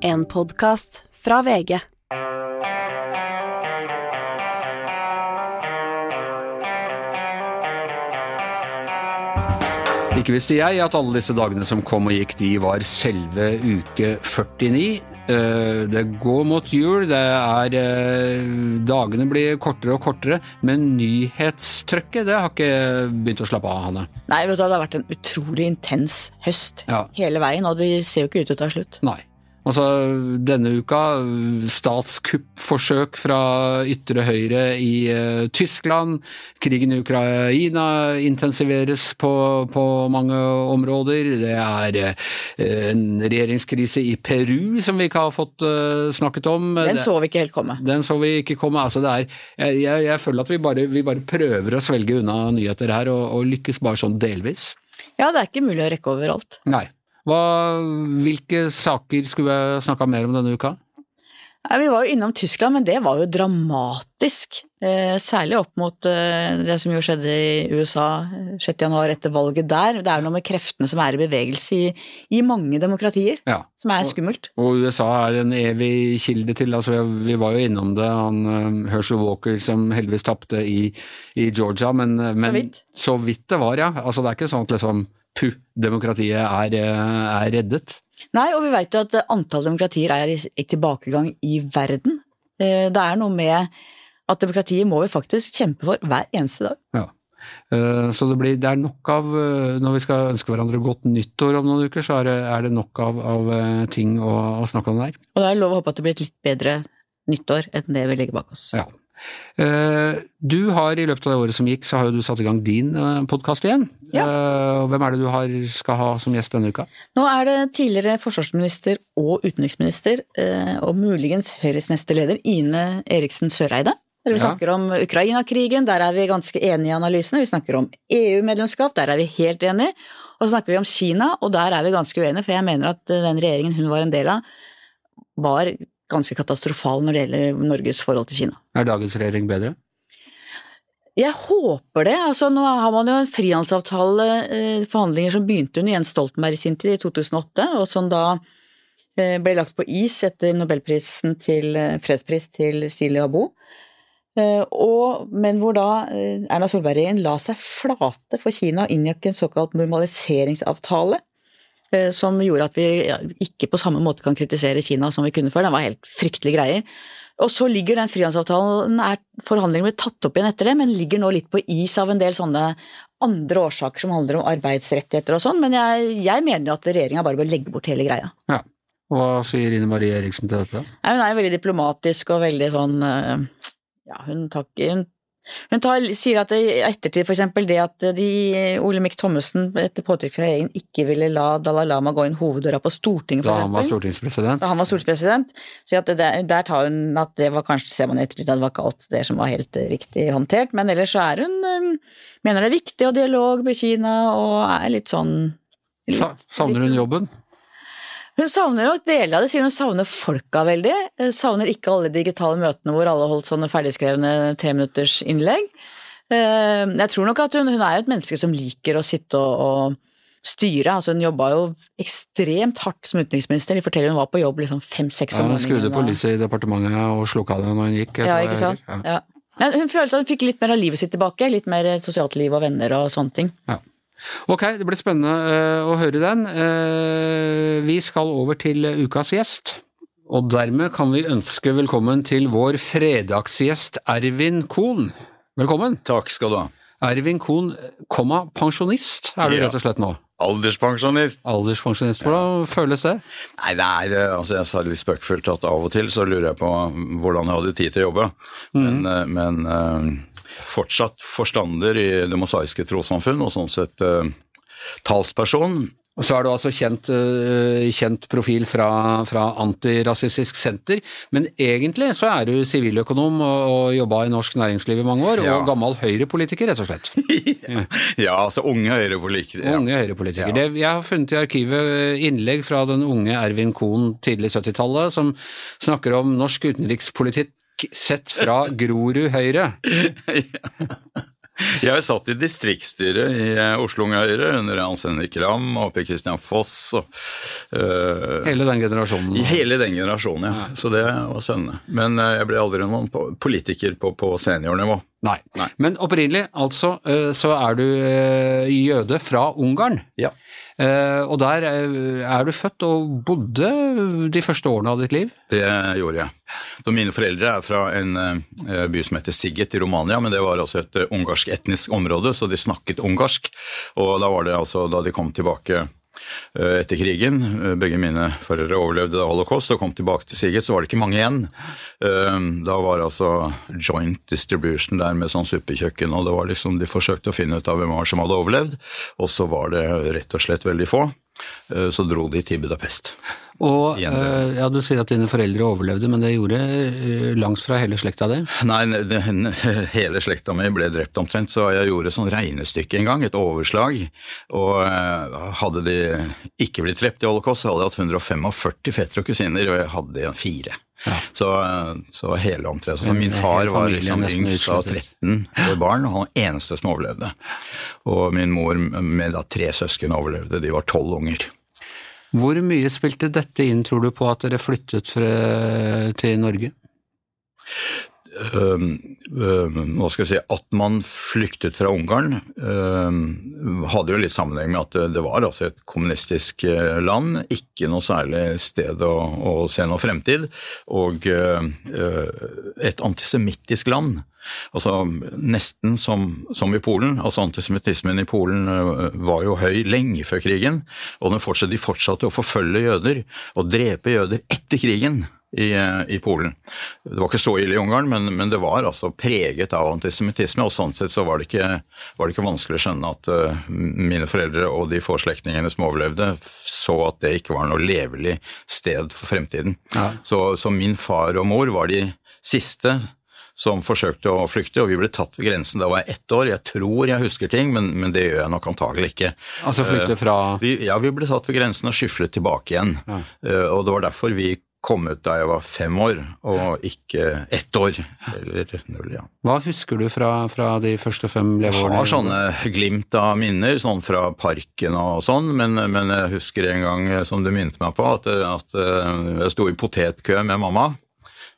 En podkast fra VG. Ikke visste jeg at alle disse dagene som kom og gikk, de var selve uke 49. Eh, Det går mot jul, det er eh, Dagene blir kortere og kortere, men nyhetstrøkket, det har ikke begynt å slappe av, Hanne. Nei, vet du, det har vært en utrolig intens høst Ja. hele veien, og det ser jo ikke ut til å ta slutt. Nei. Altså, denne uka, statskuppforsøk fra ytre høyre i uh, Tyskland, krigen i Ukraina intensiveres på, på mange områder, det er uh, en regjeringskrise i Peru som vi ikke har fått uh, snakket om. Den så vi ikke helt komme. den så vi ikke komme. Altså det er, jeg, jeg, føler at vi bare, vi bare prøver å svelge unna nyheter her, og, og lykkes bare sånn delvis. Ja, det er ikke mulig å rekke overalt. Nei. Hva, hvilke saker skulle vi snakka mer om denne uka? Vi var jo innom Tyskland, men det var jo dramatisk. Eh, særlig opp mot eh, det som jo skjedde i USA eh, 6. januar etter valget der. Det er noe med kreftene som er i bevegelse i, i mange demokratier, Ja. som er skummelt. Og USA er en evig kilde til, altså vi, var jo innom det, han Herschel Walker som heldigvis tapte i, i Georgia, men, men vidt. så vidt det var, ja. Altså det er ikke sånn at liksom puh, demokratiet er, eh, er reddet. Nei, og vi vet jo at antall demokratier er i, tilbakegang i verden. Eh, det er noe med at demokratiet må vi faktisk kjempe for hver eneste dag. Ja. Eh, Så det, blir, det er nok av Når vi skal ønske hverandre godt nyttår om noen uker, så er det, er det nok av, av ting å, å snakke om der. Og da er det lov å håpe at det blir et litt bedre nyttår enn det vi legger bak oss. Ja. Eh, Du har i løpet av det året som gikk, så har jo du satt i gang din podkast igjen. Ja. Eh, Hvem er det du har, skal ha som gjest denne uka? Nå er det tidligere forsvarsminister og utenriksminister, eh, og muligens Høyres neste leder, Ine Eriksen Søreide. Vi Ja. snakker om Ukraina-krigen, der er vi ganske enige i analysene. Vi snakker om EU-medlemskap, der er vi helt enige. Og så snakker vi om Kina, og der er vi ganske uenige, for jeg mener at eh, den regjeringen hun var en del av, var ganske katastrofal når det gjelder Norges forhold til Kina. Er dagens regjering bedre? Jeg håper det. altså Nå har man jo en frihandelsavtale, eh, forhandlinger som begynte under Jens Stoltenberg i sin tid, i 2008, og som da eh, ble lagt på is etter nobelprisen til eh, fredspris til Syli Abo. Og, men hvor da Erna Solberg-regjeringen la seg flate for Kina og inngikk en såkalt normaliseringsavtale. Eh, Som gjorde at vi ikke på samme måte kan kritisere Kina som vi kunne før. Den var helt fryktelige greier. Og så ligger den frihandelsavtalen, er, forhandlingene ble tatt opp igjen etter det, men ligger nå litt på is av en del sånne andre årsaker som handler om arbeidsrettigheter og sånn, men jeg, jeg mener jo at regjeringa bare bør legge bort hele greia. Ja. Hva sier Ine Marie Eriksen til dette? Nei, Hun er veldig diplomatisk og veldig sånn eh, Ja, hun takker, Hun, hun tar, sier at i ettertid eksempel det at de, Olemic Thommessen etter påtrykk fra regjeringen ikke ville la Dalai Lama gå inn hoveddøra på Stortinget, Da han var stortingspresident? da han var stortingspresident. Så at det, der tar hun at det var kanskje, ser man i ettertid, at det var ikke alt det som var helt riktig håndtert, men ellers så er hun eh, Mener det er viktig å dialog med Kina og er litt sånn litt, Savner hun jobben? Hun savner nok deler av det, sier hun savner folka veldig. Savner ikke alle digitale møtene hvor alle holdt sånne ferdigskrevne treminutters innlegg. Eh, Jeg tror nok at hun, hun er jo et menneske som liker å sitte og, og styre. Altså hun jobba jo ekstremt hardt som utenriksminister. De forteller hun var på jobb liksom fem-seks Ja, om hun skrudde på lyset i departementet og slukka det når hun gikk. Ja, ikke sant. Ja. Ja. Men hun følte at hun fikk litt mer av livet sitt tilbake. Litt mer sosialt liv og venner og sånne ting. Ja. Ok, det blir spennende eh, å høre den. Eh, vi skal over til ukas gjest. Og dermed kan vi ønske velkommen til vår fredagsgjest Ervin Kohn. Velkommen. Takk skal du ha. Ervin Kohn, komma, pensjonist er du Ja. rett og slett nå. Alderspensjonist. Alderspensjonist. Hvordan føles det? Nei, det er eh, altså Jeg sa litt spøkfullt at av og til så lurer jeg på hvordan jeg hadde tid til å jobbe. Men, eh, men eh, fortsatt forstander i Det mosaiske trossamfunn, og sånn sett eh, talsperson. Så er du altså kjent, eh, kjent profil fra, fra Antirasistisk Senter, men egentlig så er du siviløkonom og, og jobba i norsk næringsliv i mange år, Ja. og gammel høyrepolitiker, rett og slett. Ja, altså unge høyrepolitiker. Ja. Unge høyrepolitiker. Det, jeg har funnet i arkivet innlegg fra den unge Ervin Kohn tidlig 70-tallet, som snakker om norsk utenrikspolitikk sett fra Grorud Høyre. Jeg satt i distriktsstyret i eh, Oslo Unge Høyre under Hans Henrik Ramm Per Christian Foss. Og, uh, Hele den generasjonen? Hele den generasjonen, ja. Så det var spennende. Men uh, jeg ble aldri noen politiker på, på seniornivå. Nei. Nei. Men opprinnelig, altså, uh, så er du jøde fra Ungarn. Ja. Og der er du født og bodde de første årene av ditt liv? Det gjorde jeg. Så mine foreldre er fra en by som heter Sigget i Romania, men det var altså et ungarsk etnisk område, så de snakket ungarsk. Og da var det altså da de kom tilbake eh, etter krigen. Eh, begge mine foreldre overlevde holocaust og kom tilbake til Siget, så var det ikke mange igjen. Eh, da var altså joint distribution der med sånn suppekjøkken, og det var liksom, de forsøkte å finne ut av hvem som hadde overlevd, og så var det rett og slett veldig få. Så dro de til Budapest. Og uh, ja, Du sier at dine foreldre overlevde, men det gjorde uh, langt fra hele slekta di? Nei, hele slekta mi ble drept omtrent, så jeg gjorde sånn regnestykke en gang, et overslag. Og uh, hadde de ikke blitt drept i holocaust, så hadde jeg hatt 145 fetter og kusiner, og jeg hadde fire. Ja. Så, så, hele omtrent. Så min far var liksom yngst av 13 barn, og han eneste som overlevde. Og min mor med tre søsken overlevde, de var tolv unger. Hvor mye spilte dette inn, tror du, på at dere flyttet til Norge? Uh, øh, hva skal jeg si, At man flyktet fra Ungarn øh, hadde jo litt sammenheng med at det var altså et kommunistisk eh, land, ikke noe særlig sted å, å se noe fremtid, og eh, et antisemittisk land. Altså Nesten som, som, i Polen. altså Antisemittismen i Polen var jo høy lenge før krigen, og fortsatte, de fortsatte å forfølge jøder og drepe jøder etter krigen i, i, Polen. Det var ikke så ille i Ungarn, men, men det var altså preget av antisemittisme. og Sånn sett så var det, ikke, var det ikke vanskelig å skjønne at uh, mine foreldre og de få slektningene som overlevde, så at det ikke var noe levelig sted for fremtiden. Ja. Så, så min far og mor var de siste som forsøkte å flykte, og vi ble tatt ved grensen. Da var jeg ett år. Jeg tror jeg husker ting, men, men det gjør jeg nok antagelig ikke. Altså flykte fra uh, vi, Ja, vi ble tatt ved grensen og skyflet tilbake igjen. Ja. Uh, og det var derfor vi kom ut da jeg var fem år, og ikke ett år. Eller null, ja. Hva husker du fra, fra de første fem leveårene? Jeg har sånne glimt av minner, sånn fra parken og sånn, men, men jeg husker en gang, som du minnet meg på, at, at jeg sto i potetkø med mamma.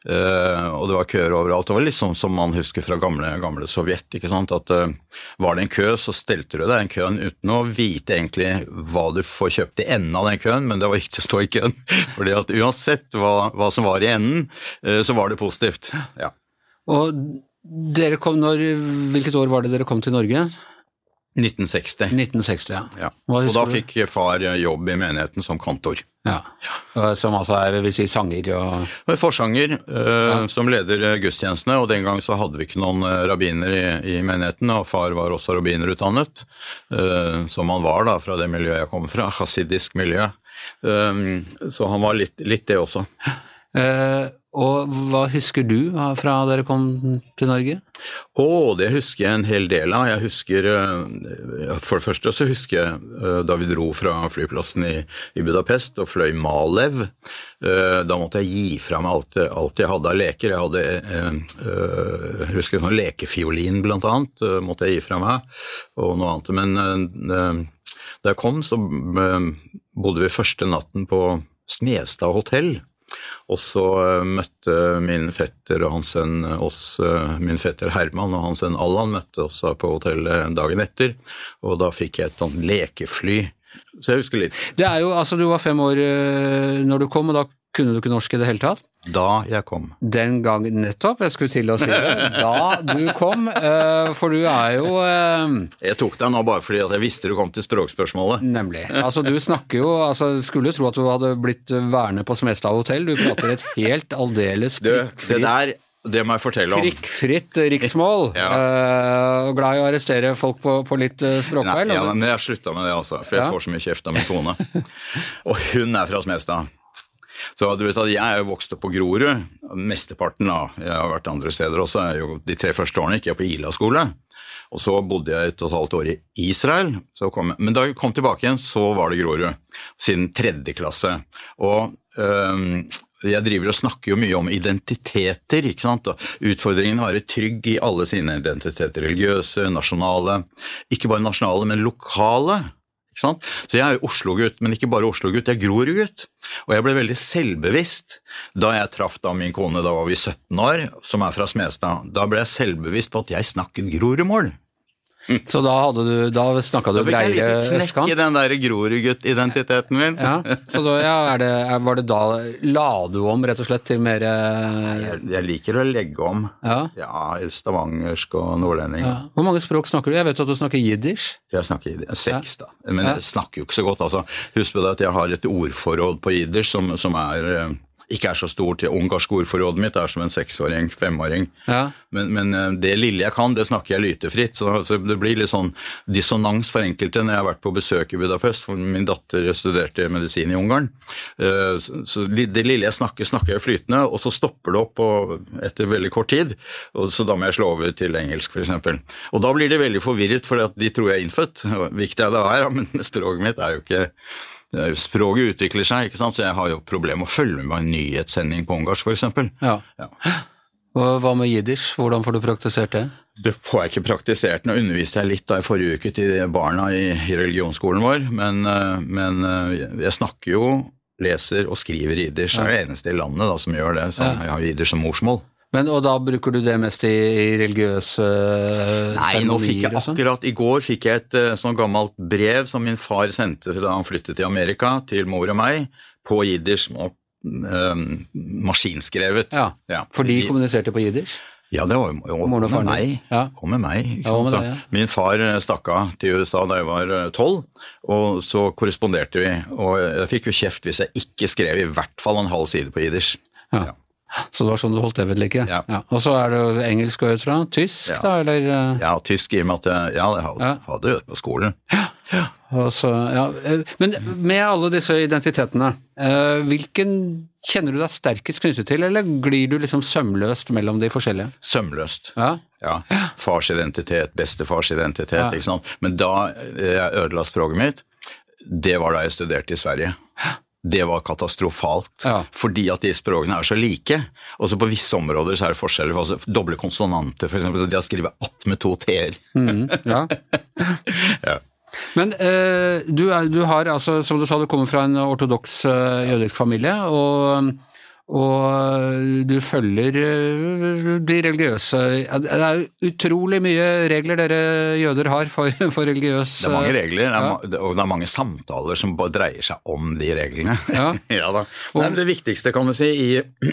Uh, og det var køer overalt. Det var litt sånn som man husker fra gamle, gamle Sovjet. ikke sant? At uh, Var det en kø, så stelte du deg den køen uten å vite egentlig hva du får kjøpt i enden av den køen, men det var ikke å stå i køen. fordi at uansett hva, hva som var i enden, uh, så var det positivt. Ja. Og dere kom når, Hvilket år var det dere kom til Norge? 1960. 1960, ja. ja. Og da fikk far jobb i menigheten som kantor. Ja, Som altså er, vil si, sanger og Forsanger eh, ja. som leder gudstjenestene, og den gang så hadde vi ikke noen eh, rabbiner i, i, menigheten, og far var også rabbinerutdannet, eh, som han var da fra det miljøet jeg kom fra, hasidisk miljø. Eh, så han var litt, litt det også. Eh, og hva husker du fra dere kom til Norge? Å, oh, det husker jeg en hel del av. Jeg husker, eh, For det første så husker jeg eh, da vi dro fra flyplassen i, Budapest og fløy Malev. Eh, da måtte jeg gi fra meg alt, alt jeg hadde av leker. Jeg hadde, jeg husker sånn lekefiolin blant annet, måtte jeg gi fra meg, og noe annet. Men da jeg kom, så bodde vi første natten på Smestad hotell og så eh, møtte min fetter og hans sønn oss, eh, min fetter Herman og hans sønn Allan møtte oss på hotellet dagen etter, og da fikk jeg et sånt lekefly. Så jeg husker litt. Det er jo, altså Du var fem år eh, når du kom, og da kunne du ikke norsk i det hele tatt? Da jeg kom. Den gang nettopp, jeg skulle til å si det. Da du kom, eh, for du er jo eh, Jeg tok deg nå bare fordi jeg visste du kom til språkspørsmålet. Nemlig. Altså du snakker jo altså Skulle tro at du hadde blitt værende på Smestad hotell. Du prater et helt aldeles prikkfritt det, der, det må jeg fortelle om. Prikkfritt riksmål. ja. uh, glad i å arrestere folk på, på litt språkfeil. Nei, ja, men jeg slutta med det, altså. For jeg ja. får så mye kjeft av min kone. Og hun er fra Smestad. Så du vet at Jeg er jo vokst opp på Grorud. Mesteparten av Jeg har vært andre steder også. er De tre første årene gikk jeg på Ila skole. Og så bodde jeg et og et halvt år i Israel. men da jeg kom tilbake igjen, så var det Grorud. Siden tredje klasse. Og øh, jeg driver og snakker jo mye om identiteter. ikke sant? Utfordringen å være trygg i alle sine identiteter. Religiøse, nasjonale. Ikke bare nasjonale, men lokale. Så jeg er Oslo-gutt, men ikke bare Oslo-gutt, jeg er Grorud-gutt. Og jeg ble veldig selvbevisst da jeg traff da min kone, da var vi 17 år, som er fra Smestad. Da ble jeg selvbevisst på at jeg snakket Grorud-mål. Så da, hadde du, da snakka du Da fikk jeg den der Grorud-gutt-identiteten min. Ja, så da ja, det, var det da La du om rett og slett til mer eh, Jeg, jeg liker å legge om. ja, Ja, stavangersk og nordlending. ja. Hvor mange språk snakker du? Jeg vet at du snakker jiddisch. Jeg snakker jiddisch. Seks, da. Men jeg snakker jo ikke så godt. altså. Husk på det at jeg har et ordforråd på jiddisch som, som er eh, ikke er så stort. Det ungarsk ordforrådet mitt er som en seksåring, femåring. Ja. Men, men eh, det lille jeg kan, det snakker jeg lytefritt. Så, så det blir litt sånn dissonans for enkelte når jeg har vært på besøk i Budapest. For min datter studerte medisin i Ungarn. Eh, Så, det lille jeg snakker, snakker jeg flytende, og så stopper det opp og, etter veldig kort tid. Så da må jeg slå over til engelsk, f.eks. Og da blir de veldig forvirret, for de tror jeg er innfødt. Viktig er det er, men språket mitt er jo ikke det Språket utvikler seg, ikke sant? så jeg har jo problemer med å følge med en nyhetssending på ungarsk, f.eks. ja. Ja. Hva med jiddisch? Hvordan får du praktisert det? Det får jeg ikke praktisert. Nå underviste jeg litt da i forrige uke til barna i, i religionsskolen vår, men, eh, men eh, jeg snakker jo, leser og skriver jiddisch. Jeg er det eneste i landet da, som gjør det. Så jeg har jiddisch som morsmål. Men, og da bruker du det mest i, i religiøse eh, Nei, nå fikk jeg sånn? akkurat I går fikk jeg et eh, sånn gammelt brev som min far sendte da han flyttet til Amerika, til mor og meg, på jiddisch. eh, maskinskrevet. Ja, for de kommuniserte på jiddisch? Ja, det var jo med meg. Ja. Kom med meg Ja, med det, ja. Min far eh, stakk av til USA da jeg var tolv, og så korresponderte vi. Og jeg fikk jo kjeft hvis jeg ikke skrev i hvert fall en halv side på jiddisch. Ja. Så det var sånn du holdt det ved like? Ja. Og så er det jo engelsk og ut fra? Tysk, Ja. da, eller? eh, Ja, tysk i og med at jeg, ja, jeg hadde, Ja. hadde det på skolen. Og så, ja. eh, Men med alle disse identitetene, eh, hvilken kjenner du deg sterkest knyttet til, eller glir du liksom sømløst mellom de forskjellige? Sømløst. Ja, Ja, Fars identitet, bestefars identitet. Ja. ikke sant? Men da jeg ødela språket mitt, det var da jeg studerte i Sverige. Det var katastrofalt, Ja. fordi at de språkene er så like. Også på visse områder så er det forskjeller. Altså, doble konsonanter, f.eks. De har skrevet att med to t-er. ja. Ja. Men eh, du, er, du har altså, som du sa, du kommer fra en ortodoks eh, jødisk familie, og, og du følger eh, de religiøse Det er utrolig mye regler dere jøder har for, for religiøs Det er mange eh, regler, det er, ja. og det er mange samtaler som bare dreier seg om de reglene. Ja. da. Nei, men det viktigste kan du si, i,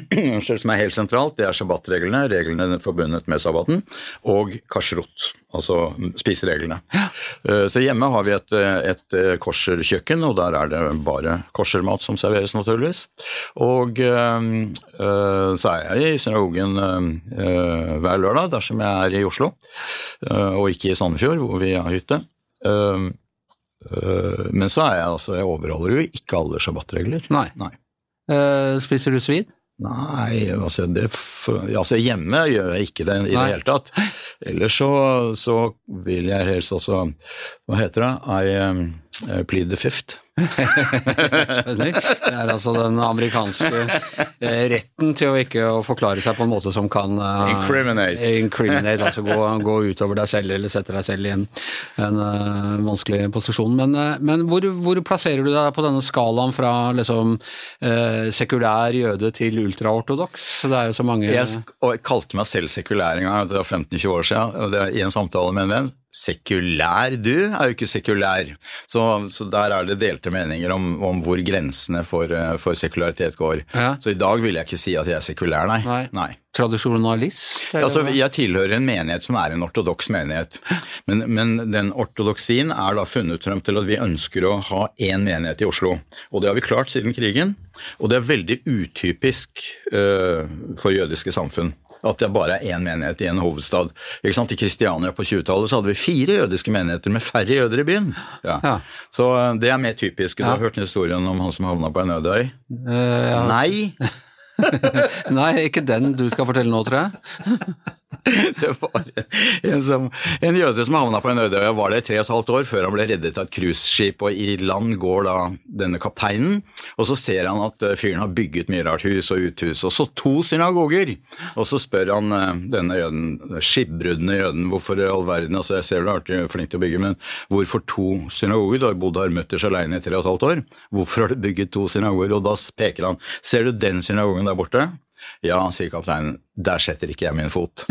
som er helt sentralt, det er sabbatreglene, reglene forbundet med sabbaten, og kashrut, altså spisereglene. Eh, Så hjemme har vi et, eh, et eh, kosherkjøkken, og der er det bare korsermat som serveres, naturligvis. Og så er jeg i synagogen hver lørdag dersom jeg er i Oslo, og ikke i Sandefjord, hvor vi har hytte. Men så er jeg altså, jeg overholder jo ikke alle sabbatregler. Nei. Nei. Spiser du svin? Nei, altså, det, altså hjemme gjør jeg ikke det i Nei. det hele tatt. Ellers så, så vil jeg helst også Hva heter det? I um, uh, plead the fifth. Skjønner. Det er altså den amerikanske eh, retten til å ikke å forklare seg på en måte som kan eh, Incriminate. incriminate, altså gå, gå utover deg selv eller sette deg selv i en, en uh, vanskelig posisjon. Men, uh, men hvor, hvor plasserer du deg på denne skalaen fra liksom sekulær jøde til ultraortodoks? Det er jo så mange Jeg, jeg kalte meg selv sekulær en gang, det var 15-20 år siden, og det i en samtale med en venn. Sekulær? Du er jo ikke sekulær. Så, så der er det delte meninger om, om hvor grensene for, eh, for sekularitet går. Ja. Så i dag vil jeg ikke si at jeg er sekulær, nei. Nei. nei. Tradisjonalist? Altså, jeg tilhører en menighet som er en ortodoks menighet, men, men den ortodoksien er da funnet frem til at vi ønsker å ha én menighet i Oslo. Og det har vi klart siden krigen, og det er veldig utypisk uh, for jødiske samfunn. At det bare er én menighet i en hovedstad. Ikke sant? I Kristiania på 20-tallet så hadde vi fire jødiske menigheter med færre jøder i byen. Ja. Ja. Så øh, det er mer typisk. Du har hørt historien om han som havna på en øde øy? Eh. Nei! Nei, ikke den du skal fortelle nå, tror jeg. Det var en, som, en jøde som havna på en øde. Var der tre og et halvt år før han ble reddet av et cruiseskip. og I land går da denne kapteinen, og så ser han at eh, fyren har bygget mye rart hus og uthus. Og så to synagoger! Og så spør han eh, denne jøden, skipbruddende jøden hvorfor i all verden altså Jeg ser du er flink til å bygge, men hvorfor to synagoger? Du har bodd her mutters alene i tre og et halvt år. Hvorfor har du bygget to synagoger? Og da peker han. Ser du den synagogen der borte? Ja, sier kapteinen, der setter ikke jeg min fot.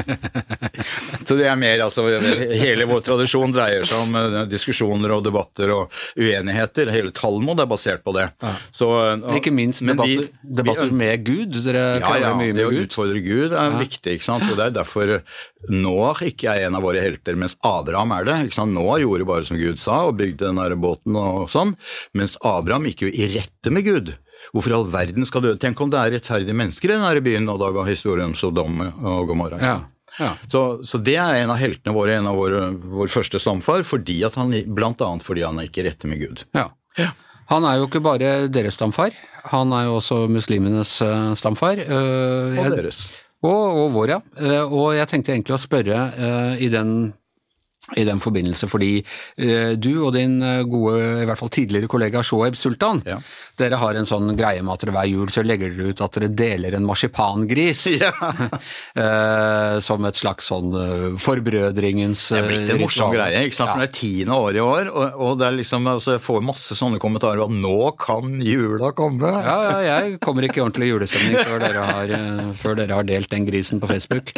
så det er mer altså Hele vår tradisjon dreier seg om uh, diskusjoner og debatter og uenigheter. Hele Talmod er basert på det. Ja. Så, og, ikke minst debatter, vi, debatter, med Gud. Dere ja, ja, mye med det å utfordre Gud er ja. viktig. ikke sant? Og Det er derfor Noah ikke er en av våre helter, mens Abraham er det. ikke sant? Noah gjorde bare som Gud sa og bygde den båten og sånn, mens Abraham gikk jo i rette med Gud. Hvorfor i all verden skal du Tenk om det er rettferdige mennesker i denne byen, og da ga historien om Sodom og Gomorra. Ja. Ja. Så, så, det er en av heltene våre, en av våre, vår første stamfar, fordi at han, blant annet fordi han er ikke rette med Gud. Ja. ja. Han er jo ikke bare deres stamfar, han er jo også muslimenes uh, stamfar. Uh, og deres. Og, og, vår, ja. Uh, og jeg tenkte egentlig å spørre i den i den forbindelse, fordi eh, du og din eh, gode, i hvert fall tidligere kollega Shoaib Sultan, ja. dere har en sånn greie med at dere hver jul så legger dere ut at dere deler en marsipangris. Ja. eh, som et slags sånn forbrødringens Det er blitt en morsom greie, ikke sant? for det er tiende år i år, og, og det er liksom, altså, jeg får masse sånne kommentarer om at nå kan jula komme. Ja, ja, jeg kommer ikke i ordentlig julestemning før dere, har, før dere har delt den grisen på Facebook.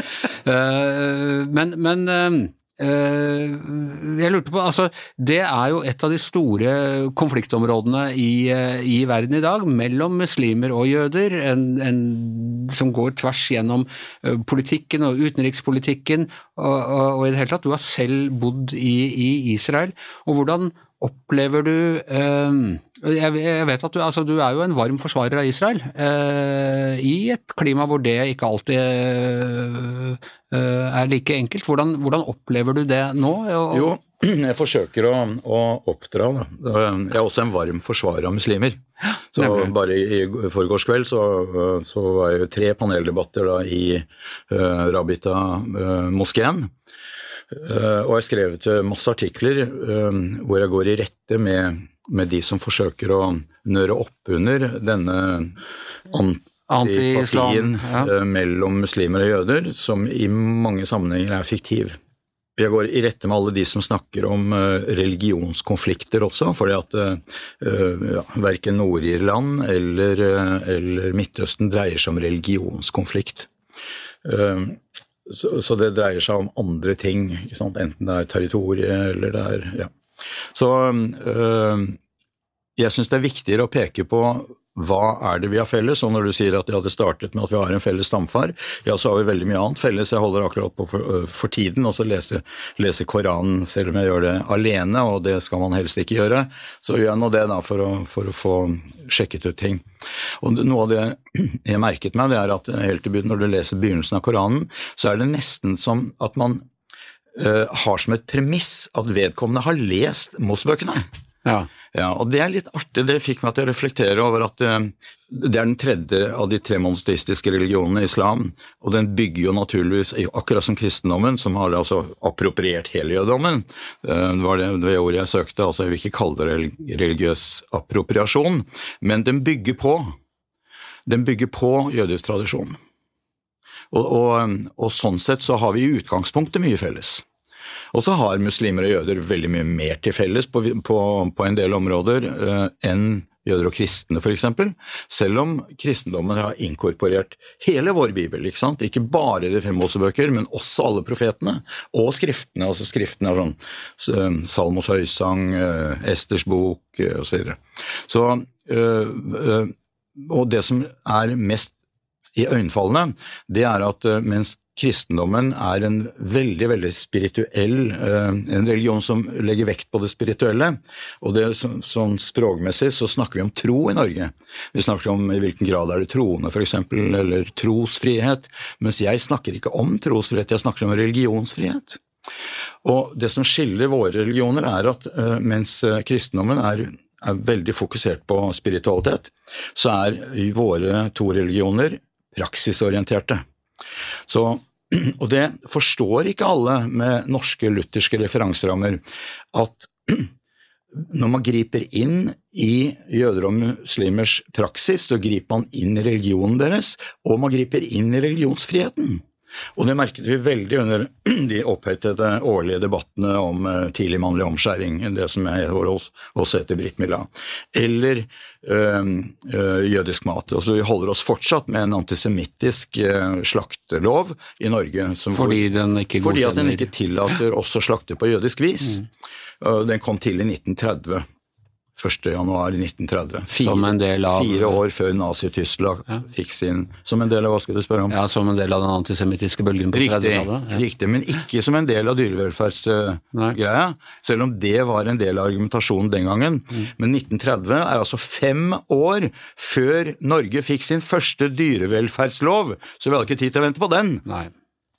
Men, men jeg lurte på, altså Det er jo et av de store konfliktområdene i, eh, i verden i dag, mellom muslimer og jøder, en, en, som går tvers gjennom eh, politikken og utenrikspolitikken. Og, og, og, i det hele tatt, du har selv bodd i, i Israel. og Hvordan opplever du eh, jeg vet at du, altså, du, er jo en varm forsvarer av Israel, eh, i et klima hvor det ikke alltid eh, er like enkelt. Hvordan, hvordan, opplever du det nå? Jo, jeg forsøker å, å, oppdra. Da. Jeg er også en varm forsvarer av muslimer. Så Nemlig. Bare i forgårs kveld så, så, var det tre paneldebatter da, i uh, Rabita-moskeen. Uh, og jeg har skrevet masse artikler uh, hvor jeg går i rette med med de som forsøker å nøre opp under denne antipatien ja. Eh, mellom muslimer og jøder, som i mange sammenhenger er fiktiv. Jeg går i rette med alle de som snakker om religionskonflikter også, fordi at ja, verken Nord-Irland eller, eller, Midtøsten dreier seg om religionskonflikt. Så, så, det dreier seg om andre ting, enten det er territoriet eller det er ja. Så øh, jeg syns det er viktigere å peke på hva er det vi har felles, og når du sier at ja, det startet med at vi har en felles stamfar, ja, så har vi veldig mye annet felles. Jeg holder akkurat på for, øh, for tiden og så leser, leser Koranen, selv om jeg gjør det alene, og det skal man helst ikke gjøre. Så gjør jeg nå det da for å, for å få sjekket ut ting. Og Noe av det jeg merket meg, det er at helt til når du leser begynnelsen av Koranen, så er det nesten som at man uh, har som et premiss at vedkommende har lest Mosebøkene. Ja. ja. og Det er litt artig. Det fikk meg til å reflektere over at uh, det er den tredje av de tre monoteistiske religionene, islam. Og den bygger jo naturligvis, akkurat som kristendommen, som har altså appropriert hele jødedommen. Uh, det var det, det ordet jeg søkte, altså jeg vil ikke kalle det religiøs appropriasjon, men den bygger på. Den bygger på jødisk tradisjon. Og, og, og, sånn sett så har vi i utgangspunktet mye felles. Og så har muslimer og jøder veldig mye mer til felles på, på, på en del områder eh, enn jøder og kristne f.eks., selv om kristendommen har inkorporert hele vår bibel. Ikke sant? Ikke bare de fem Mosebøker, men også alle profetene og skriftene. altså Skriftene er sånn Salmos høysang, eh, Esters bok eh, osv. Så, videre. så øh, og det som er mest iøynefallende, det er at eh, mens kristendommen er en veldig veldig spirituell, eh, en religion som legger vekt på det spirituelle. Og det, sånn språkmessig så snakker vi om tro i Norge. Vi snakker om i hvilken grad er det troende f.eks., eller trosfrihet. Mens jeg snakker ikke om trosfrihet, jeg snakker om religionsfrihet. Og det som skiller våre religioner, er at eh, mens kristendommen er er veldig fokusert på spiritualitet, så er våre to religioner praksisorienterte. Så og det forstår ikke alle med norske lutherske referanserammer, at når man griper inn i jøder og muslimers praksis, så griper man inn i religionen deres, og man griper inn i religionsfriheten. Og det merket vi veldig under de opphetede årlige debattene om eh, tidlig mannlig omskjæring, det som jeg også heter Britt Mila, eller øh, øh, jødisk mat. Altså, vi holder oss fortsatt med en antisemittisk øh, slaktelov i Norge. fordi den ikke godkjenner Fordi at den ikke tillater oss å slakte på jødisk vis. Mm. Den kom til i 1930. 1.1.1930. Fire, av, fire år før Nazi-Tyskland ja. fikk sin Som en del av hva skal du spørre om? Ja, Som en del av den antisemittiske bølgen på 30-tallet? Ja. Riktig, men ikke som en del av dyrevelferdsgreia. Selv om det var en del av argumentasjonen den gangen. Mm. Men 1930 er altså fem år før Norge fikk sin første dyrevelferdslov, så vi hadde ikke tid til å vente på den. Nei.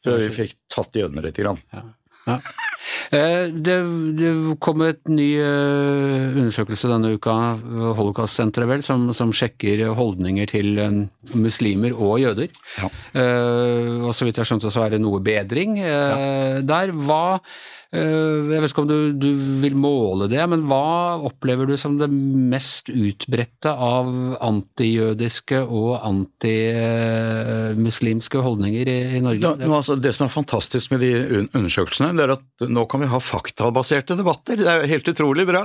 Før vi fikk tatt jødene lite grann. Ja. Ja. Eh, det, det, kom et ny eh, undersøkelse denne uka, Holocaust-senteret vel, som, som, sjekker holdninger til eh, muslimer og jøder. Ja. Og så vidt jeg skjønte så er det noe bedring ja. der. Hva jeg vet ikke om du, du, vil måle det, men hva opplever du som det mest utbredte av antijødiske og antimuslimske holdninger i, i Norge? Ja, nå, altså, det som er fantastisk med de undersøkelsene, det er at nå kan vi ha faktabaserte debatter. Det er helt utrolig bra.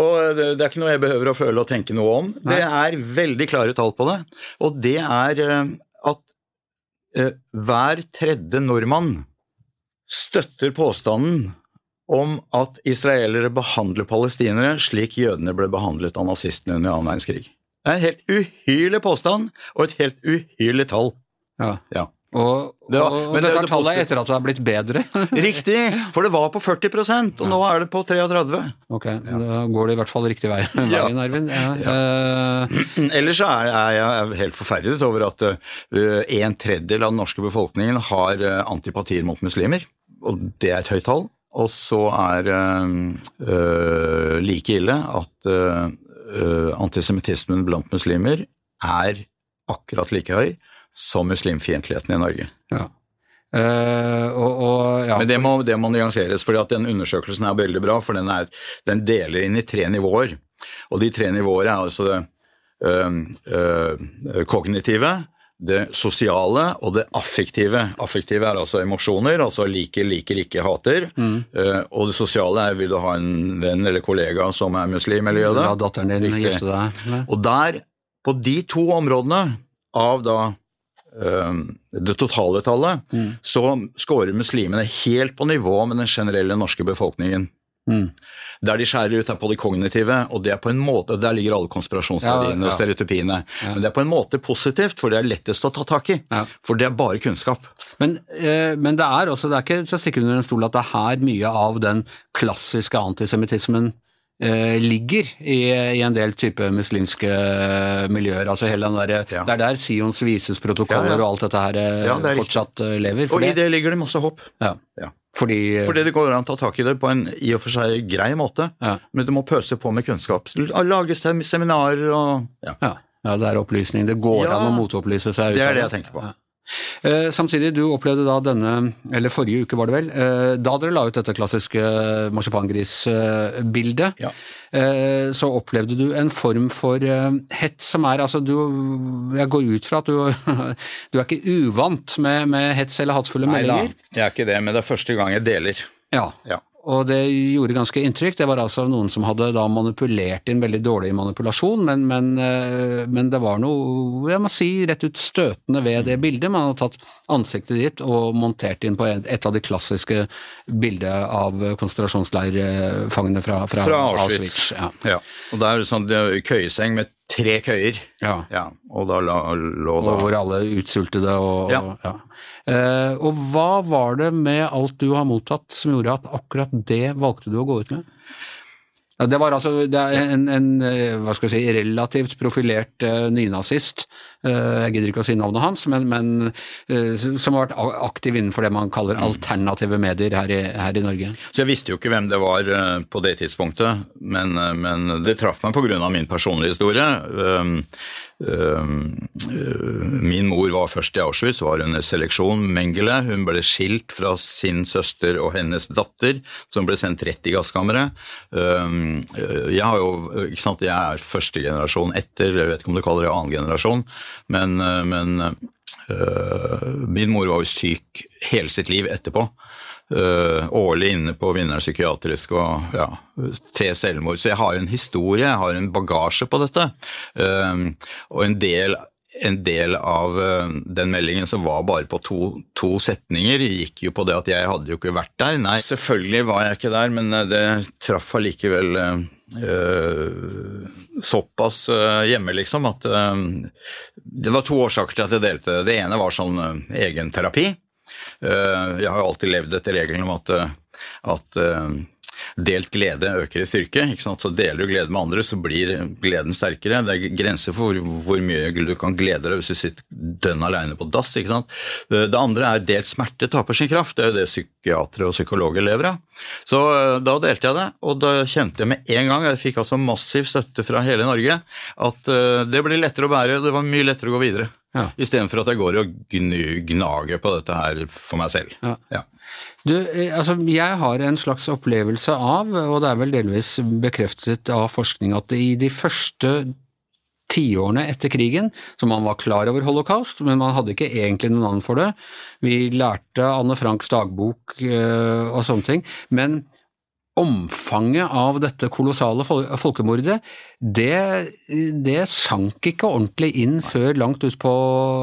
Og det, det er ikke noe jeg behøver å føle og tenke noe om. Nei. Det er veldig klare tall på det. Og det er eh, at uh, hver tredje nordmann støtter påstanden om at israelere behandler palestinere slik jødene ble behandlet av nazistene under annen verdenskrig. Det er en helt uhyrlig påstand og et helt uhyrlig tall. Ja. ja. Og, det var, og dette er tallet etter at det har blitt bedre? riktig, for det var på 40 og ja. nå er det på 33 Ok, ja. da går det i hvert fall riktig vei, veien, Arvin. Ja. Uh, Ellers er, er jeg helt forferdet over at uh, en tredjedel av den norske befolkningen har uh, antipatier mot muslimer, og det er et høyt tall. Og så er det like ille at antisemittismen blant muslimer er akkurat like høy som muslimfiendtligheten i Norge. Ja. Uh, og, og, ja. Men det må, det må nyanseres, for den undersøkelsen er veldig bra. For den, er, den, deler inn i tre nivåer. Og de tre nivåene er altså det uh, uh, kognitive, det sosiale og det affektive. Affektive er altså emosjoner, altså liker, liker, ikke, hater. Mm. og det sosiale er vil du ha en venn eller kollega som er muslim eller jøde. La datteren din gifte deg. Og der, på de to områdene av da det totale tallet, mm. så scorer muslimene helt på nivå med den generelle norske befolkningen. Mm. Der de skjærer ut er på det kognitive, og det er på en måte, der ligger alle konspirasjonsteoriene ja, ja. og stereotypiene. Ja. Men det er på en måte positivt, for det er lettest å ta tak i. For det er bare kunnskap. Men, eh, men det er også, det er ikke til å stikke under en stol at det er her mye av den klassiske antisemittismen ligger i, i, en del type muslimske miljøer. altså hele den der, ja. Det er der Sions vises protokoller ja, ja. og alt dette her eh, fortsatt eh, lever. og i det ligger det masse håp. Fordi, Fordi det går an å ta tak i det på en i og for seg grei måte, men du må pøse på med kunnskap. Lage seminarer og ja. det er opplysning. Det går an å motopplyse seg. ut Det er det jeg tenker på. Eh, samtidig, du opplevde da denne, eller forrige uke var det vel, eh, da dere la ut dette klassiske marsipangrisbildet, ja. eh, så opplevde du en form for hett som er altså du, Jeg går ut fra at du, du er ikke uvant med, med hets eller hattfulle meldinger? Nei da, jeg er ikke det, men det er første gang jeg deler. Ja. ja. Og det gjorde ganske inntrykk. Det var altså noen som hadde da manipulert inn veldig dårlig manipulasjon, men, men, eh, men, det var noe, jeg må si, rett ut støtende ved det bildet. Man hadde tatt ansiktet ditt og montert inn på et av de klassiske bildene av konsentrasjonsleirfangene fra, fra, fra Auschwitz. Auschwitz ja. ja. Og det er sånn køyeseng med tre køyer. Ja. ja og da lå da Og hvor alle utsultede og ja. ja. Eh, og hva var det med alt du har mottatt som gjorde at akkurat det valgte du å gå ut med? Ja, det var altså det en, en, eh, si, relativt profilert uh, nynazist, uh, jeg gidder ikke å si navnet hans, men, men som har vært aktiv innenfor det man kaller alternative medier her i, her i Norge. Så Jeg visste jo ikke hvem det var på det tidspunktet, men, men det traff meg pga. min personlige historie. Min mor var først i Auschwitz, var under seleksjon. Mengele. Hun ble skilt fra sin søster og hennes datter, som ble sendt rett i gasskammeret. Jeg ikke sant, jeg er første generasjon etter, jeg vet ikke om du kaller det annen generasjon, men, men min mor var jo syk hele sitt liv etterpå. Uh, årlig inne på Vinneren psykiatrisk og ja, tre selvmord. Så jeg har en historie, jeg har en bagasje på dette. Uh, og en del, en del av uh, den meldingen som var bare på to, to, setninger, gikk jo på det at jeg hadde jo ikke vært der. Nei, selvfølgelig var jeg ikke der, men det traff allikevel såpass hjemme, liksom, at det var to årsaker til at jeg delte. Det ene var sånn egenterapi. Eh, jeg har jo alltid levd etter regelen om at, eh, at eh, delt glede øker i styrke. Så deler du glede med andre, så blir gleden sterkere. Det er grenser for hvor, mye du kan glede deg hvis du sitter dønn alene på dass. Det andre er delt smerte taper sin kraft. Det er jo det psykiatere og psykologer lever av. Så da delte jeg det, og da kjente jeg med en gang, jeg fikk altså massiv støtte fra hele Norge, at det blir lettere å bære, det var mye lettere å gå videre. Ja. Istedenfor at jeg går og gnager på dette her for meg selv. Ja. Ja. Du, eh, altså, jeg har en slags opplevelse av, og det er vel delvis bekreftet av forskning, at i de første tiårene etter krigen, så man var klar over holocaust, men man hadde ikke egentlig noen navn for det. Vi lærte Anne Franks dagbok øh, og sånne ting. men omfanget av dette kolossale folkemordet, det, det, sank ikke ordentlig inn før langt ut på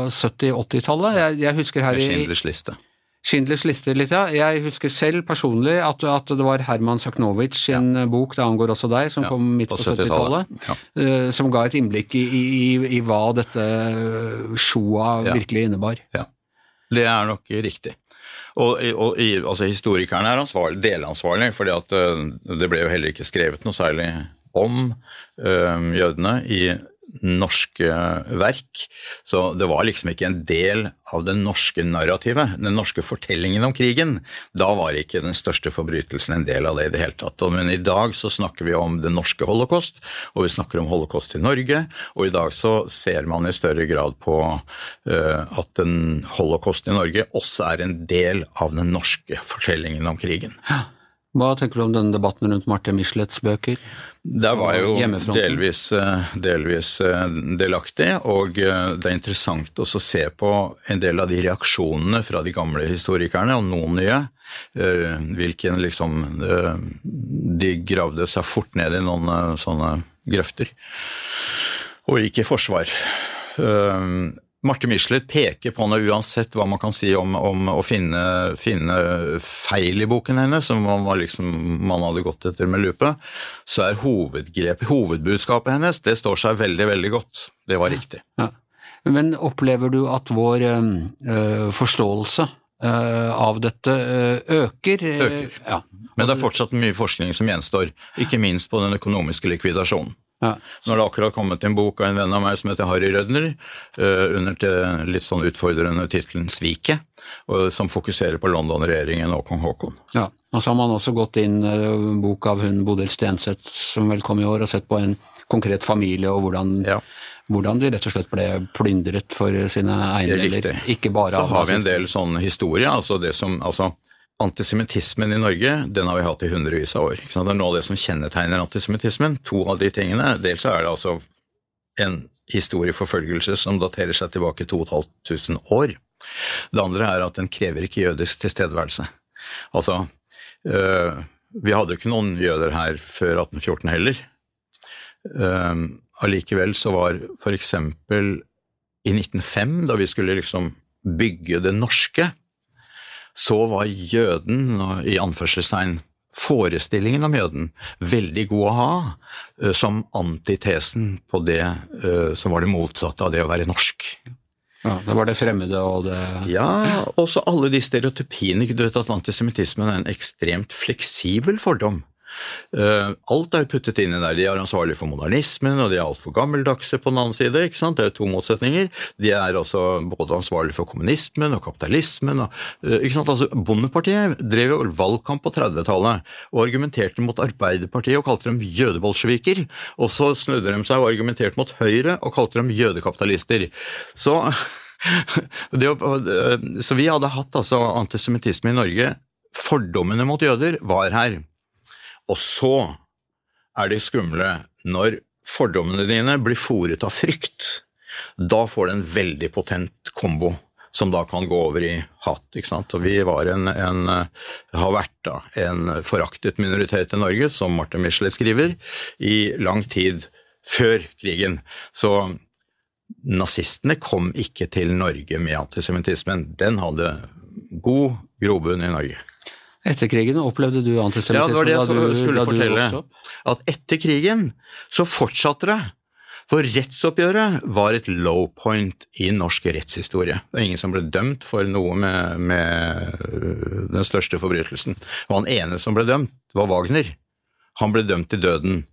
70-80-tallet. Jeg, jeg, husker her i Schindlers liste. Schindlers liste litt, ja. Jeg husker selv personlig at, at det var Herman Saknowicz sin ja. bok 'Det angår også deg', som ja, kom midt på 70-tallet, 70 ja. uh, som ga et innblikk i, i, i hva dette Shoa virkelig innebar. Ja, det er nok riktig. Og, og altså, Historikerne er ansvarlig, delansvarlig, fordi uh, det ble jo heller ikke skrevet noe særlig om uh, jødene i norske verk. Så det var liksom ikke en del av det norske narrativet, den norske fortellingen om krigen. Da var ikke den største forbrytelsen en del av det i det hele tatt. Men i dag så snakker vi om det norske holocaust, og vi snakker om holocaust i Norge. Og i dag så ser man i større grad på uh, at den holocaust i Norge også er en del av den norske fortellingen om krigen. Hva tenker du om denne debatten rundt Marte Michelets bøker? Der var jeg jo delvis, eh, delvis, eh, delaktig, og eh, det er interessant å se på en del av de reaksjonene fra de gamle historikerne, og noen nye. Hvilken liksom De gravde seg fort ned i noen sånne grøfter, og gikk i forsvar. Marte Michelet peker på noe uansett hva man kan si om, om å finne, finne, feil i boken hennes, som man, liksom, man hadde gått etter med lupe, så er hovedbudskapet hennes det står seg veldig, veldig godt. Det var riktig. Ja. Men opplever du at vår øh, forståelse øh, av dette øh, øker? Øker. Ja. Men det er fortsatt mye forskning som gjenstår, ikke minst på den økonomiske likvidasjonen. Ja. Nå har det akkurat kommet en bok av en venn av meg som heter Harry Rødner, uh, under til litt sånn utfordrende tittelen 'Sviket', som fokuserer på London-regjeringen og kong Haakon. Ja, og så har man også gått inn en bok av hun Bodil Stenseth som vel kom i år, og sett på en konkret familie og hvordan, ja. hvordan de rett og slett ble plyndret for sine eiendeler. Ikke bare Så har vi en del sånn historie, altså det som altså Antisemittismen i Norge den har vi hatt i hundrevis av år. Det er noe av det som kjennetegner antisemittismen. To av de tingene. Dels er det altså en historieforfølgelse som daterer seg tilbake 2500 år. Det andre er at den krever ikke jødisk tilstedeværelse. Altså, øh, vi hadde jo ikke noen jøder her før 1814 heller. Uh, allikevel så var for eksempel i 1905, da vi skulle liksom bygge det norske, så var jøden, i anførselstegn, forestillingen om jøden veldig god å ha eh, som antitesen på det eh, som var det motsatte av det å være norsk. Ja, Det var det fremmede og det Ja, også alle de stereotypiene. Du vet at antisemittismen er en ekstremt fleksibel fordom. Eh, alt er puttet inn i der. De er ansvarlige for modernismen, og de er altfor gammeldagse på den annen side. ikke sant? Det er to motsetninger. De er altså både ansvarlige for kommunismen og kapitalismen. Og, eh, ikke sant? Altså, Bondepartiet drev jo valgkamp på 30-tallet og argumenterte mot Arbeiderpartiet og kalte dem jødebolsjeviker. Og så snudde de seg og argumenterte mot Høyre og kalte dem jødekapitalister. Så det, så vi hadde hatt altså antisemittisme i Norge. Fordommene mot jøder var her. Og så er de skumle når fordommene dine blir fòret av frykt. Da får du en veldig potent kombo som da kan gå over i hat. ikke sant? Og Vi var en, en, har vært da, en foraktet minoritet i Norge, som Martin Michelet skriver, i lang tid før krigen. Så nazistene kom ikke til Norge med antisemittismen. Den hadde god grobunn i Norge. Etter krigen opplevde du antisemittisme ja, det var det jeg du, skulle fortelle. At etter krigen så fortsatte det. For rettsoppgjøret var et low point i norsk rettshistorie. Det er ingen som ble dømt for noe med, med øh, den største forbrytelsen. Og han ene som ble dømt, var Wagner. Han ble dømt til døden.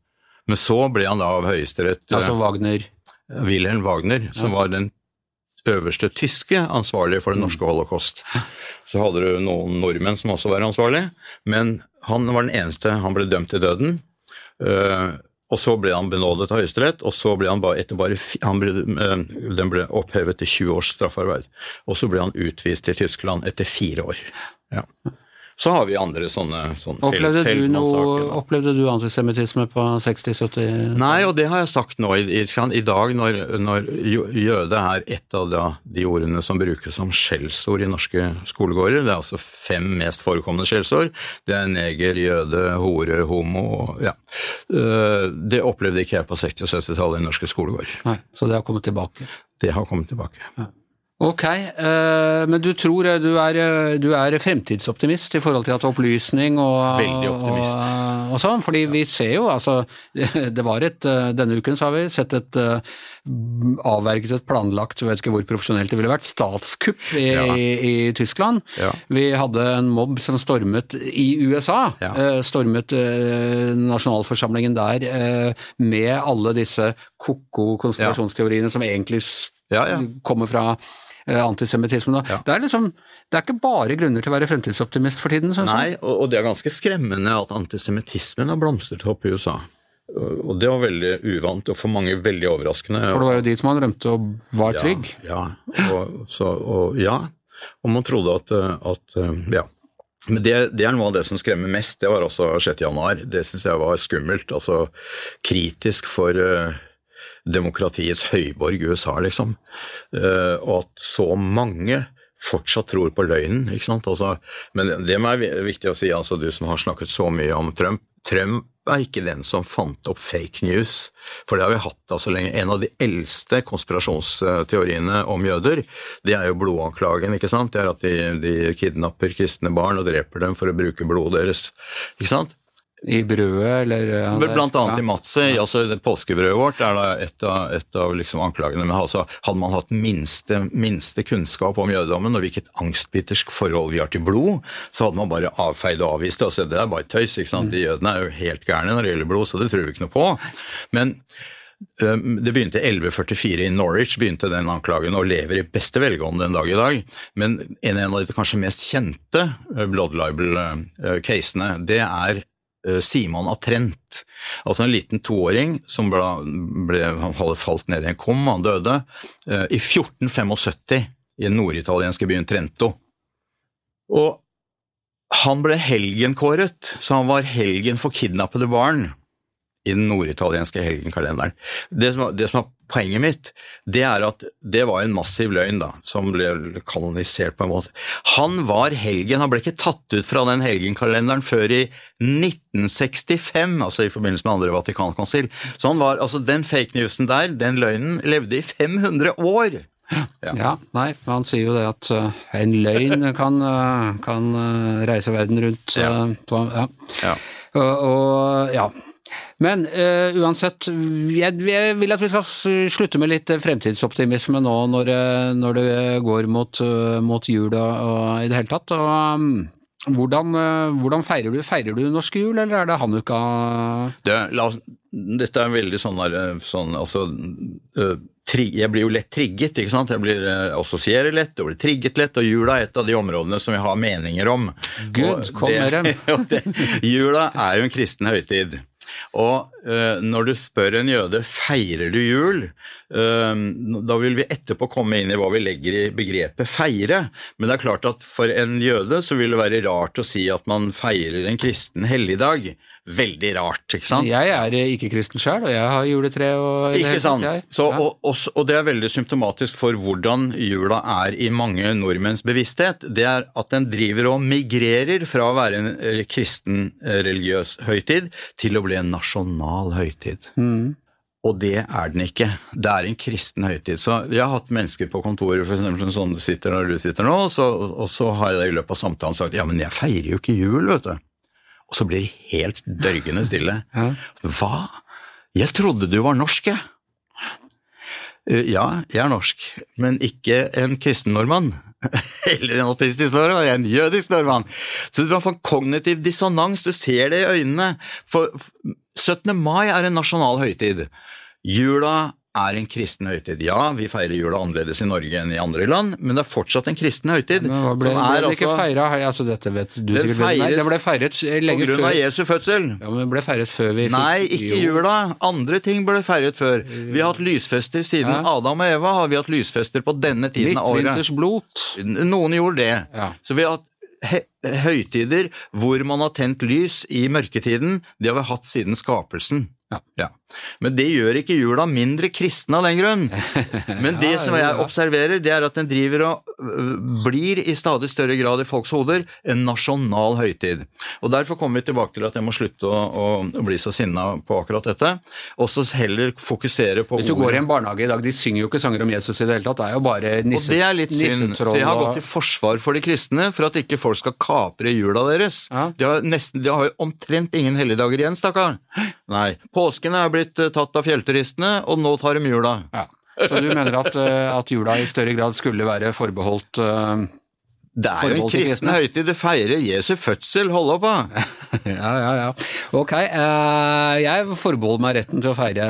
Men så ble han da av Høyesterett Altså Wagner Wilhelm Wagner, som var den øverste tyske ansvarlige for den norske holocaust. Så hadde du noen nordmenn som også var ansvarlig, men han var den eneste. Han ble dømt til døden. øh, og så ble han benådet av Høyesterett, og så ble han bare etter bare han ble, øh, Den ble opphevet til 20 års straffarbeid. Og så ble han utvist til Tyskland etter fire år. Ja. Så har vi andre sånne, sånne Opplevde du, noe, opplevde du antisemittisme på 60-70? Nei, og det har jeg sagt nå i, i, dag, når, når jøde er et av da, de ordene som brukes som skjellsord i norske skolegårder. Det er altså fem mest forekommende skjellsord. Det er neger, jøde, hore, homo ja. Eh, Det opplevde ikke jeg på 60- og 70-tallet i norske skolegårder. Nei, så det har kommet tilbake. Det har kommet tilbake. Ok, eh, men du tror eh, du er, eh, du er fremtidsoptimist i forhold til at opplysning og Veldig optimist. Og, og sånn, fordi vi ser jo altså Det var et Denne uken så har vi sett et avverget et planlagt, jeg vet ikke hvor profesjonelt det ville vært, statskupp i, Ja. i Tyskland. Ja. Vi hadde en mobb som stormet i USA. Ja. Stormet nasjonalforsamlingen der med alle disse ko-ko konspirasjonsteoriene som egentlig Ja, ja. kommer fra antisemittismen. Ja. Det, er liksom, det er ikke bare grunner til å være fremtidsoptimist for tiden, Sånn. Nei, og, og det er ganske skremmende at antisemittismen har blomstret opp i USA. Og det var veldig uvant, og for mange veldig overraskende. For det var jo de som han rømte og var trygg. Ja, ja. Og, så, og, ja. og man trodde at, eh, at eh, Ja. Men det, det er noe av det som skremmer mest. Det var altså 6. januar. Det syns jeg var skummelt. Altså kritisk for eh, demokratiets høyborg USA, liksom. Eh, og at så mange fortsatt tror på løgnen, ikke sant. Altså, men det er viktig å si, altså du som har snakket så mye om Trump. Trump er ikke den som fant opp fake news, for det har vi hatt da så lenge. En av de eldste konspirasjonsteoriene om jøder, det er jo blodanklagen, ikke sant. Det er at de, de kidnapper kristne barn og dreper dem for å bruke blodet deres, ikke sant. I brødet, eller ja, Men blant annet ja. i matse, altså påskebrødet vårt er da et av, et av liksom anklagene. Men altså, hadde man hatt minste, minste kunnskap om jødedommen og hvilket angstbitersk forhold vi har til blod, så hadde man bare avfeid og avvist det. Altså, det er bare tøys. ikke sant? De jødene er jo helt gærne når det gjelder blod, så det tror vi ikke noe på. Men det begynte 1144 i Norwich, begynte den anklagen, og lever i beste velgående den dag i dag. Men en av de kanskje mest kjente øh, blood libel-casene, det er eh, Simon av Trent. Altså en liten toåring som ble, ble, hadde falt ned i en kum, han døde, eh, i 1475 i den norditalienske byen Trento. Og han ble helgenkåret, så han var helgen for kidnappede barn i den norditalienske helgenkalenderen. Det som, det som er poenget mitt, det er at det var en massiv løgn da, som ble kanonisert på en måte. Han var helgen, han ble ikke tatt ut fra den helgenkalenderen før i 1965, altså i forbindelse med andre Vatikankonsil. Så han var, altså den fake newsen der, den løgnen, levde i 500 år. Ja, nei, for han sier jo det at uh, en løgn kan, uh, kan uh, reise verden rundt. Ja. ja. Ja. Og, og ja. Men uh, uansett, jeg, jeg vil at vi skal slutte med litt fremtidsoptimisme nå når, det- når det går mot, eh, mot jul og, og i det hele tatt. Og, um, hvordan, uh, hvordan feirer du? Feirer du norsk jul, eller er det hanukka? Det, la, dette er veldig sånn der, sånn, altså, uh, Jeg blir jo lett trigget, ikke sant. Jeg blir assosierer lett og blir trigget lett, og jula er et av de områdene som jeg har meninger om. Gud, kom med dem. jula er jo en kristen høytid. Og uh, når du spør en jøde feirer du jul, uh, da vil vi etterpå komme inn i hva vi legger i begrepet feire. Men det er klart at for en jøde så vil det være rart å si at man feirer en kristen helligdag. Veldig rart, ikke sant? Jeg er eh, ikke kristen sjøl, og jeg har juletre og Ikke sant? Så, og, og, og det er veldig symptomatisk for hvordan jula er i mange nordmenns bevissthet. Det er at den driver og migrerer fra å være en eh, kristen eh, religiøs høytid til å bli en nasjonal høytid. Mm. Og det er den ikke. Det er en kristen høytid. Så jeg har hatt mennesker på kontoret, eksempel sånn du sitter der du sitter nå, så, og så har jeg i løpet av samtalen sagt ja, men jeg feirer jo ikke jul, vet du. Og så blir det helt dørgende stille. Hva? Jeg trodde du var norsk, jeg. Eh, Ja, jeg er norsk, men ikke en kristen nordmann. Eller en autistisk nordmann, jeg er en jødisk nordmann. Så du har en kognitiv dissonans, du ser det i øynene. For 17. mai er en nasjonal høytid. Jula er en kristen høytid. Ja, vi feirer jula annerledes i Norge enn i andre land, men det er fortsatt en kristen høytid. Men hva ble, som ble er ikke altså feira altså, Dette vet du sikkert feires Det ble feiret lenge før. på grunn av Jesu fødsel. Ja, men det ble feiret før vi fikk Nei, ikke jula. Andre ting ble feiret før. Vi har hatt lysfester siden Ja. Adam og Eva. har vi hatt lysfester på denne tiden av året. Midtvinters blot. Noen gjorde det. Ja. Så vi har hatt høytider hvor man har tent lys i mørketiden. Det har vi hatt siden skapelsen. Ja. Ja. Men det gjør ikke jula mindre kristen av den grunn. Men det som jeg observerer, det er at den driver og øh, blir i stadig større grad i folks hoder en nasjonal høytid. Og Derfor kommer vi tilbake til at jeg må slutte å, å, bli så sinna på akkurat dette, og så heller fokusere på Hvis du går i en barnehage i dag, de synger jo ikke sanger om Jesus i det hele tatt. Det er jo bare nisse, Og det er litt synd, så jeg har gått i forsvar for de kristne for at ikke folk skal kapre jula deres. De, har nesten, de har jo omtrent ingen helligdager igjen, stakkar. Nei. Påsken er blitt eh, tatt av fjellturistene, og nå tar de jula. Ja. Så du mener at, eh, at jula i større grad skulle være forbeholdt uh, Det er jo en kristen høytid, det feirer Jesu fødsel, hold opp da! Ja, ja, ja. Ok, Uh, jeg forbeholder meg retten til å feire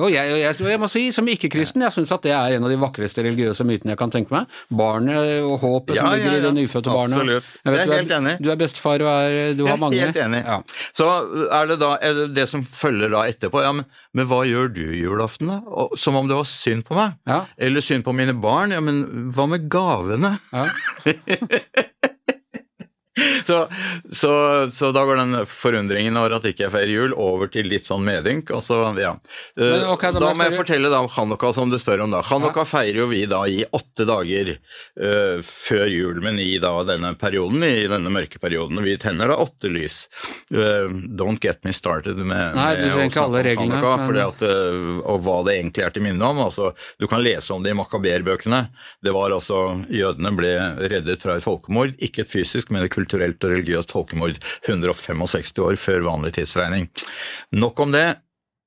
Og jeg, jeg, jeg må si, som ikke-kristen, jeg syns at det er en av de vakreste religiøse mytene jeg kan tenke meg. Barnet og håpet som ligger i det nyfødte barnet. Absolutt. Jeg vet, Jeg er du helt enig. Du er bestefar og er, du Jeg har er mange. helt enig. Ja. Så er det da er det, det som følger da etterpå, ja, men, men hva gjør du julaften da? Og, som om det var synd på meg? Eller synd på mine barn? Ja, men hva med gavene? Ja. Så, så, så da går den forundringen over at ikke jeg feirer jul, over til litt sånn medynk. Og så, ja. Eh, Men, okay, da da må jeg fortelle da om Hanukka, som du spør om. da. Hanukka feirer jo vi da i åtte dager uh, før jul, men i da denne perioden, i denne mørke perioden. Vi tenner da åtte lys. Uh, don't get me started med, Nei, du med ikke alle reglene, Hanukka, men- at, uh, og hva det egentlig er til minne om. Altså, du kan lese om det i Makaberbøkene. Det var altså Jødene ble reddet fra et folkemord, ikke et fysisk, men et kulturelt og religiøst folkemord 165 år før vanlig tidsregning. Nok om det.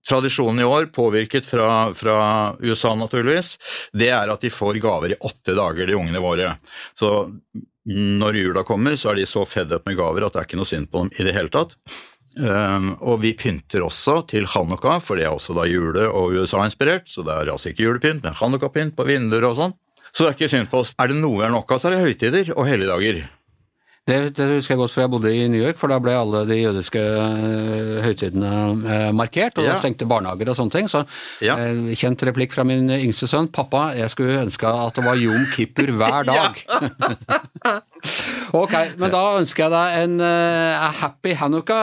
Tradisjonen i år, påvirket fra, fra USA naturligvis, det er at de får gaver i åtte dager, de ungene våre. Så når jula kommer, så er de så fed up med gaver at det er ikke noe synd på dem i det hele tatt. Um, og vi pynter også til Hanukka, for det er også da jule- og USA-inspirert, så det er altså ikke julepynt, men Hanukka-pynt på vinduer og sånn. Så det er ikke synd på oss. Er det noe vi har nok av, så er det høytider og helligdager. Det, det husker jeg godt, for jeg bodde i New York, for da ble alle de jødiske øh, høytidene øh, markert, og Ja. da stengte barnehager og sånne ting. Så Ja. øh, kjent replikk fra min yngste sønn. Pappa, jeg skulle ønske at det var Jom Kippur hver dag. ok, men da ønsker jeg deg en uh, happy Hanukka,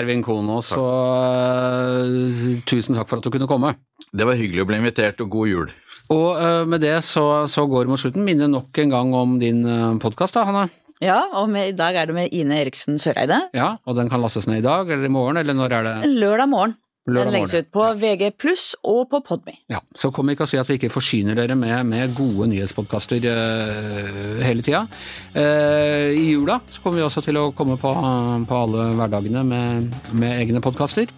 Ervin Kono. Så uh, tusen takk for at du kunne komme. Det var hyggelig å bli invitert, og god jul. Og uh, med det så, så går det mot slutten. Minne nok en gang om din podkast, da, Hanne. Ja, og med, i dag er det med Ine Eriksen Søreide. Ja, og den kan lastes ned i dag eller i morgen, eller når er det? Lørdag morgen. Lørdag Den legges morgen, ut på VG pluss og på Podme. Ja, Så kom ikke og si at vi ikke forsyner dere med, med gode nyhetspodkaster uh, hele tida. Uh, I jula så kommer vi også til å komme på, på alle hverdagene med, med egne podkaster.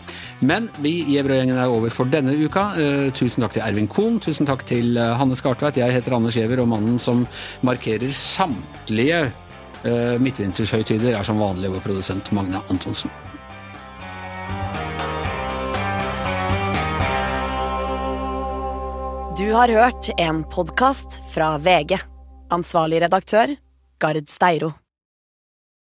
Men vi i Gjevrøy-gjengen er over for denne uka. Eh, tusen takk til Ervin Kohn, tusen takk til eh, Hanne Skartveit. Jeg heter Anders Giæver, og mannen som markerer samtlige Eh, Midtvintershøytider er som vanlig vår produsent Magne Antonsen. Du har hørt en podkast fra VG. Ansvarlig redaktør, Gard Steiro.